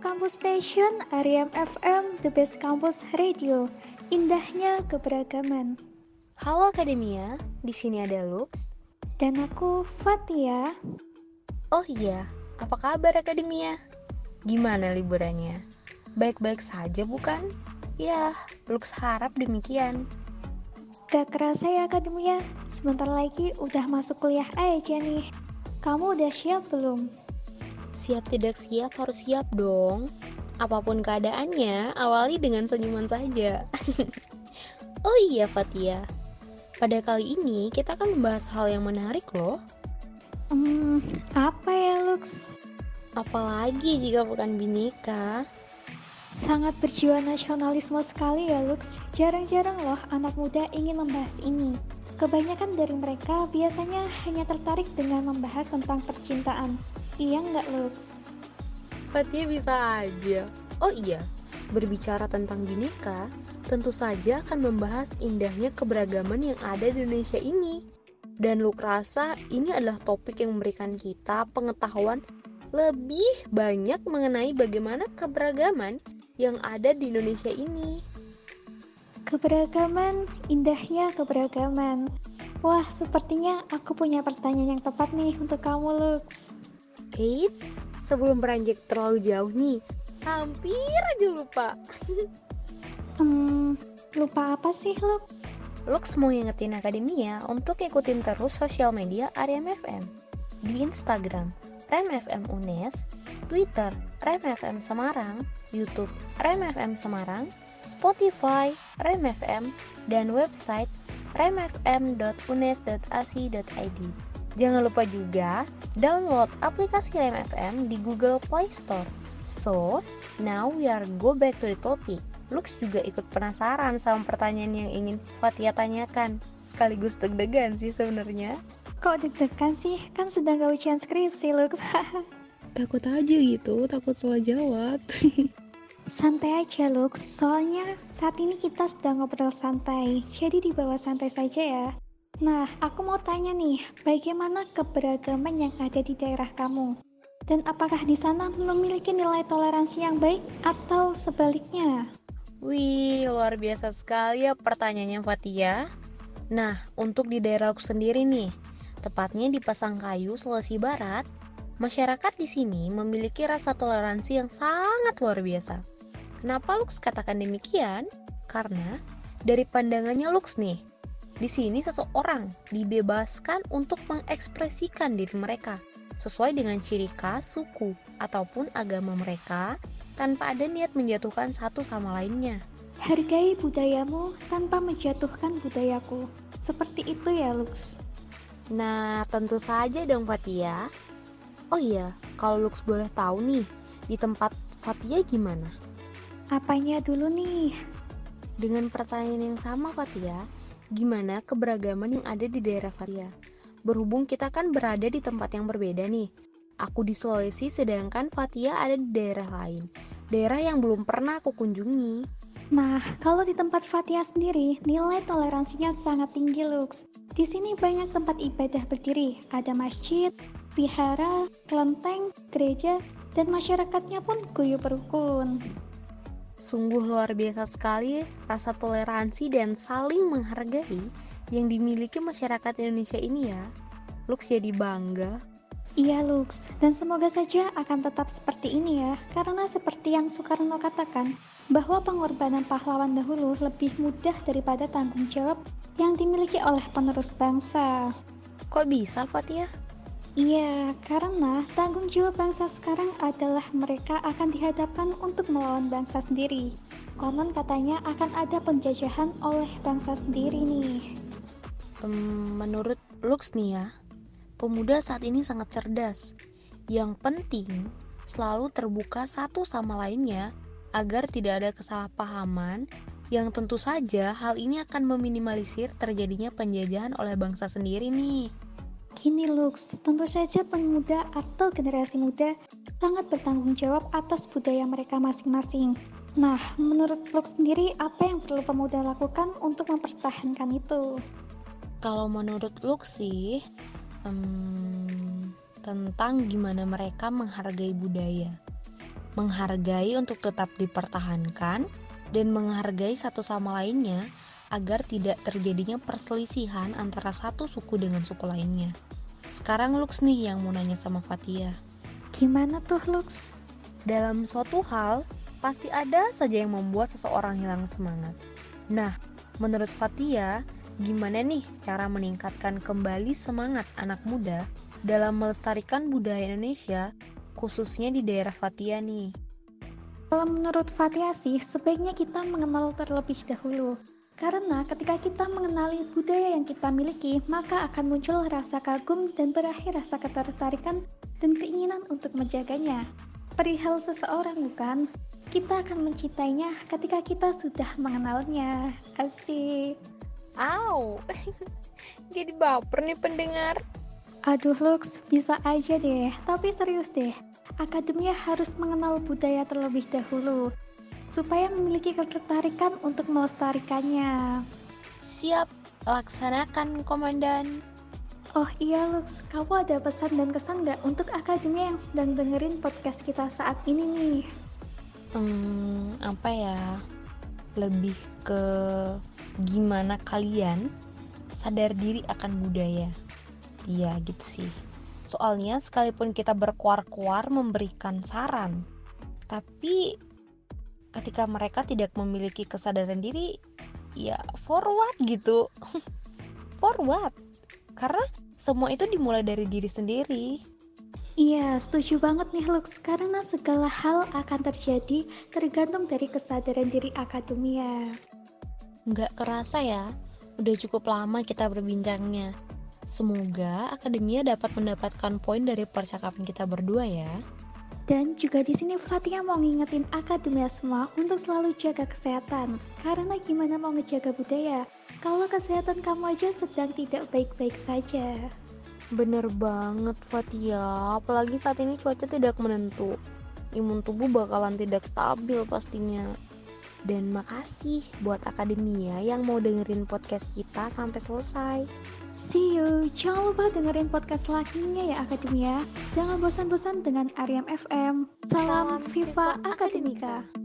Campus Station, Ariam FM, The Best Campus Radio. Indahnya keberagaman. Halo Akademia, di sini ada Lux. Dan aku Fatia. Oh iya, apa kabar Akademia? Gimana liburannya? Baik-baik saja bukan? Ya, Lux harap demikian. Gak kerasa ya Akademia, sebentar lagi udah masuk kuliah aja nih. Kamu udah siap belum? Siap tidak siap harus siap dong. Apa pun keadaannya, awali dengan senyuman saja. oh iya Fatia, pada kali ini kita akan membahas hal yang menarik loh. Hmm, apa ya Lux? Apalagi jika bukan binika. Sangat berjiwa nasionalisme sekali ya Lux. Jarang-jarang loh anak muda ingin membahas ini. Kebanyakan dari mereka biasanya hanya tertarik dengan membahas tentang percintaan. Iya nggak Lux? Fatia bisa aja. Oh iya, berbicara tentang bineka, tentu saja akan membahas indahnya keberagaman yang ada di Indonesia ini. Dan lu rasa ini adalah topik yang memberikan kita pengetahuan lebih banyak mengenai bagaimana keberagaman yang ada di Indonesia ini. Keberagaman, indahnya keberagaman. Wah, sepertinya aku punya pertanyaan yang tepat nih untuk kamu, Lux. Eits, sebelum beranjak terlalu jauh nih, hampir aja lupa. hmm, lupa apa sih, Lux? Lux mau ingetin Akademia untuk ikutin terus sosial media Ariam FM. Di Instagram, Rem FM UNES, Twitter, Rem FM Semarang, YouTube, Rem FM Semarang, Spotify, Rem FM, dan website remfm.unes.ac.id. Jangan lupa juga download aplikasi Rem FM di Google Play Store. So, now we are go back to the topic. Lux juga ikut penasaran sama pertanyaan yang ingin Fatia tanyakan. Sekaligus deg-degan sih sebenarnya. Kok deg-degan sih? Kan sedang gak ujian skripsi, Lux. takut aja gitu, takut salah jawab. santai aja, Lux. Soalnya saat ini kita sedang ngobrol santai. Jadi dibawa santai saja ya. Nah, aku mau tanya nih, bagaimana keberagaman yang ada di daerah kamu? Dan apakah di sana memiliki nilai toleransi yang baik atau sebaliknya? Wih, luar biasa sekali ya pertanyaannya Fatia. Nah, untuk di daerah aku sendiri nih, tepatnya di Pasangkayu, Sulawesi Barat, masyarakat di sini memiliki rasa toleransi yang sangat luar biasa. Kenapa Lux katakan demikian? Karena dari pandangannya Lux nih, di sini seseorang dibebaskan untuk mengekspresikan diri mereka sesuai dengan ciri khas suku ataupun agama mereka tanpa ada niat menjatuhkan satu sama lainnya. Hargai budayamu tanpa menjatuhkan budayaku. Seperti itu ya, Lux. Nah, tentu saja dong Fatia. Oh iya, kalau Lux boleh tahu nih, di tempat Fatia gimana? Apanya dulu nih? Dengan pertanyaan yang sama Fatia, gimana keberagaman yang ada di daerah Fatia. Berhubung kita kan berada di tempat yang berbeda nih. Aku di Sulawesi sedangkan Fatia ada di daerah lain. Daerah yang belum pernah aku kunjungi. Nah, kalau di tempat Fatia sendiri, nilai toleransinya sangat tinggi, Lux. Di sini banyak tempat ibadah berdiri, ada masjid, vihara, kelenteng, gereja, dan masyarakatnya pun guyup rukun. Sungguh luar biasa sekali rasa toleransi dan saling menghargai yang dimiliki masyarakat Indonesia ini ya. Lux jadi bangga. Iya Lux, dan semoga saja akan tetap seperti ini ya, karena seperti yang Soekarno katakan, bahwa pengorbanan pahlawan dahulu lebih mudah daripada tanggung jawab yang dimiliki oleh penerus bangsa. Kok bisa Fatia? Iya, karena tanggung jawab bangsa sekarang adalah mereka akan dihadapkan untuk melawan bangsa sendiri. Konon katanya akan ada penjajahan oleh bangsa sendiri nih. Um, menurut Lux nih ya, pemuda saat ini sangat cerdas. Yang penting selalu terbuka satu sama lainnya agar tidak ada kesalahpahaman yang tentu saja hal ini akan meminimalisir terjadinya penjajahan oleh bangsa sendiri nih. Gini Lux, tentu saja pemuda atau generasi muda sangat bertanggung jawab atas budaya mereka masing-masing. Nah, menurut Lux sendiri, apa yang perlu pemuda lakukan untuk mempertahankan itu? Kalau menurut Lux sih, um, tentang gimana mereka menghargai budaya. menghargai untuk tetap dipertahankan, dan menghargai satu sama lainnya agar tidak terjadinya perselisihan antara satu suku dengan suku lainnya. Sekarang Lux nih yang mau nanya sama Fatia. Gimana tuh Lux? Dalam suatu hal, pasti ada saja yang membuat seseorang hilang semangat. Nah, menurut Fatia, gimana nih cara meningkatkan kembali semangat anak muda dalam melestarikan budaya Indonesia, khususnya di daerah Fatia nih? Kalau menurut Fatia sih, sebaiknya kita mengenal terlebih dahulu. Karena ketika kita mengenali budaya yang kita miliki, maka akan muncul rasa kagum dan berakhir rasa ketertarikan dan keinginan untuk menjaganya. Perihal seseorang bukan? Kita akan mencintainya ketika kita sudah mengenalnya. Asik. Au, jadi baper nih pendengar. Aduh Lux, bisa aja deh. Tapi serius deh, akademia harus mengenal budaya terlebih dahulu supaya memiliki ketertarikan untuk melestarikannya. Siap, laksanakan komandan. Oh iya Lux, kamu ada pesan dan kesan nggak untuk akademia yang sedang dengerin podcast kita saat ini nih? hmm, apa ya lebih ke gimana kalian sadar diri akan budaya iya gitu sih soalnya sekalipun kita berkuar-kuar memberikan saran tapi ketika mereka tidak memiliki kesadaran diri ya forward gitu forward karena semua itu dimulai dari diri sendiri Iya, setuju banget nih Lux, karena segala hal akan terjadi tergantung dari kesadaran diri akademia. Nggak kerasa ya, udah cukup lama kita berbincangnya. Semoga akademia dapat mendapatkan poin dari percakapan kita berdua ya. Dan juga di sini Fatia mau ngingetin akademia semua untuk selalu jaga kesehatan. Karena gimana mau ngejaga budaya, kalau kesehatan kamu aja sedang tidak baik-baik saja. Bener banget Fatia, apalagi saat ini cuaca tidak menentu. Imun tubuh bakalan tidak stabil pastinya. Dan makasih buat akademia yang mau dengerin podcast kita sampai selesai. See you. Jangan lupa dengerin podcast lainnya ya Akademia. Jangan bosan-bosan dengan Ariam FM. Salam, Salam Viva Akademika. Akademika.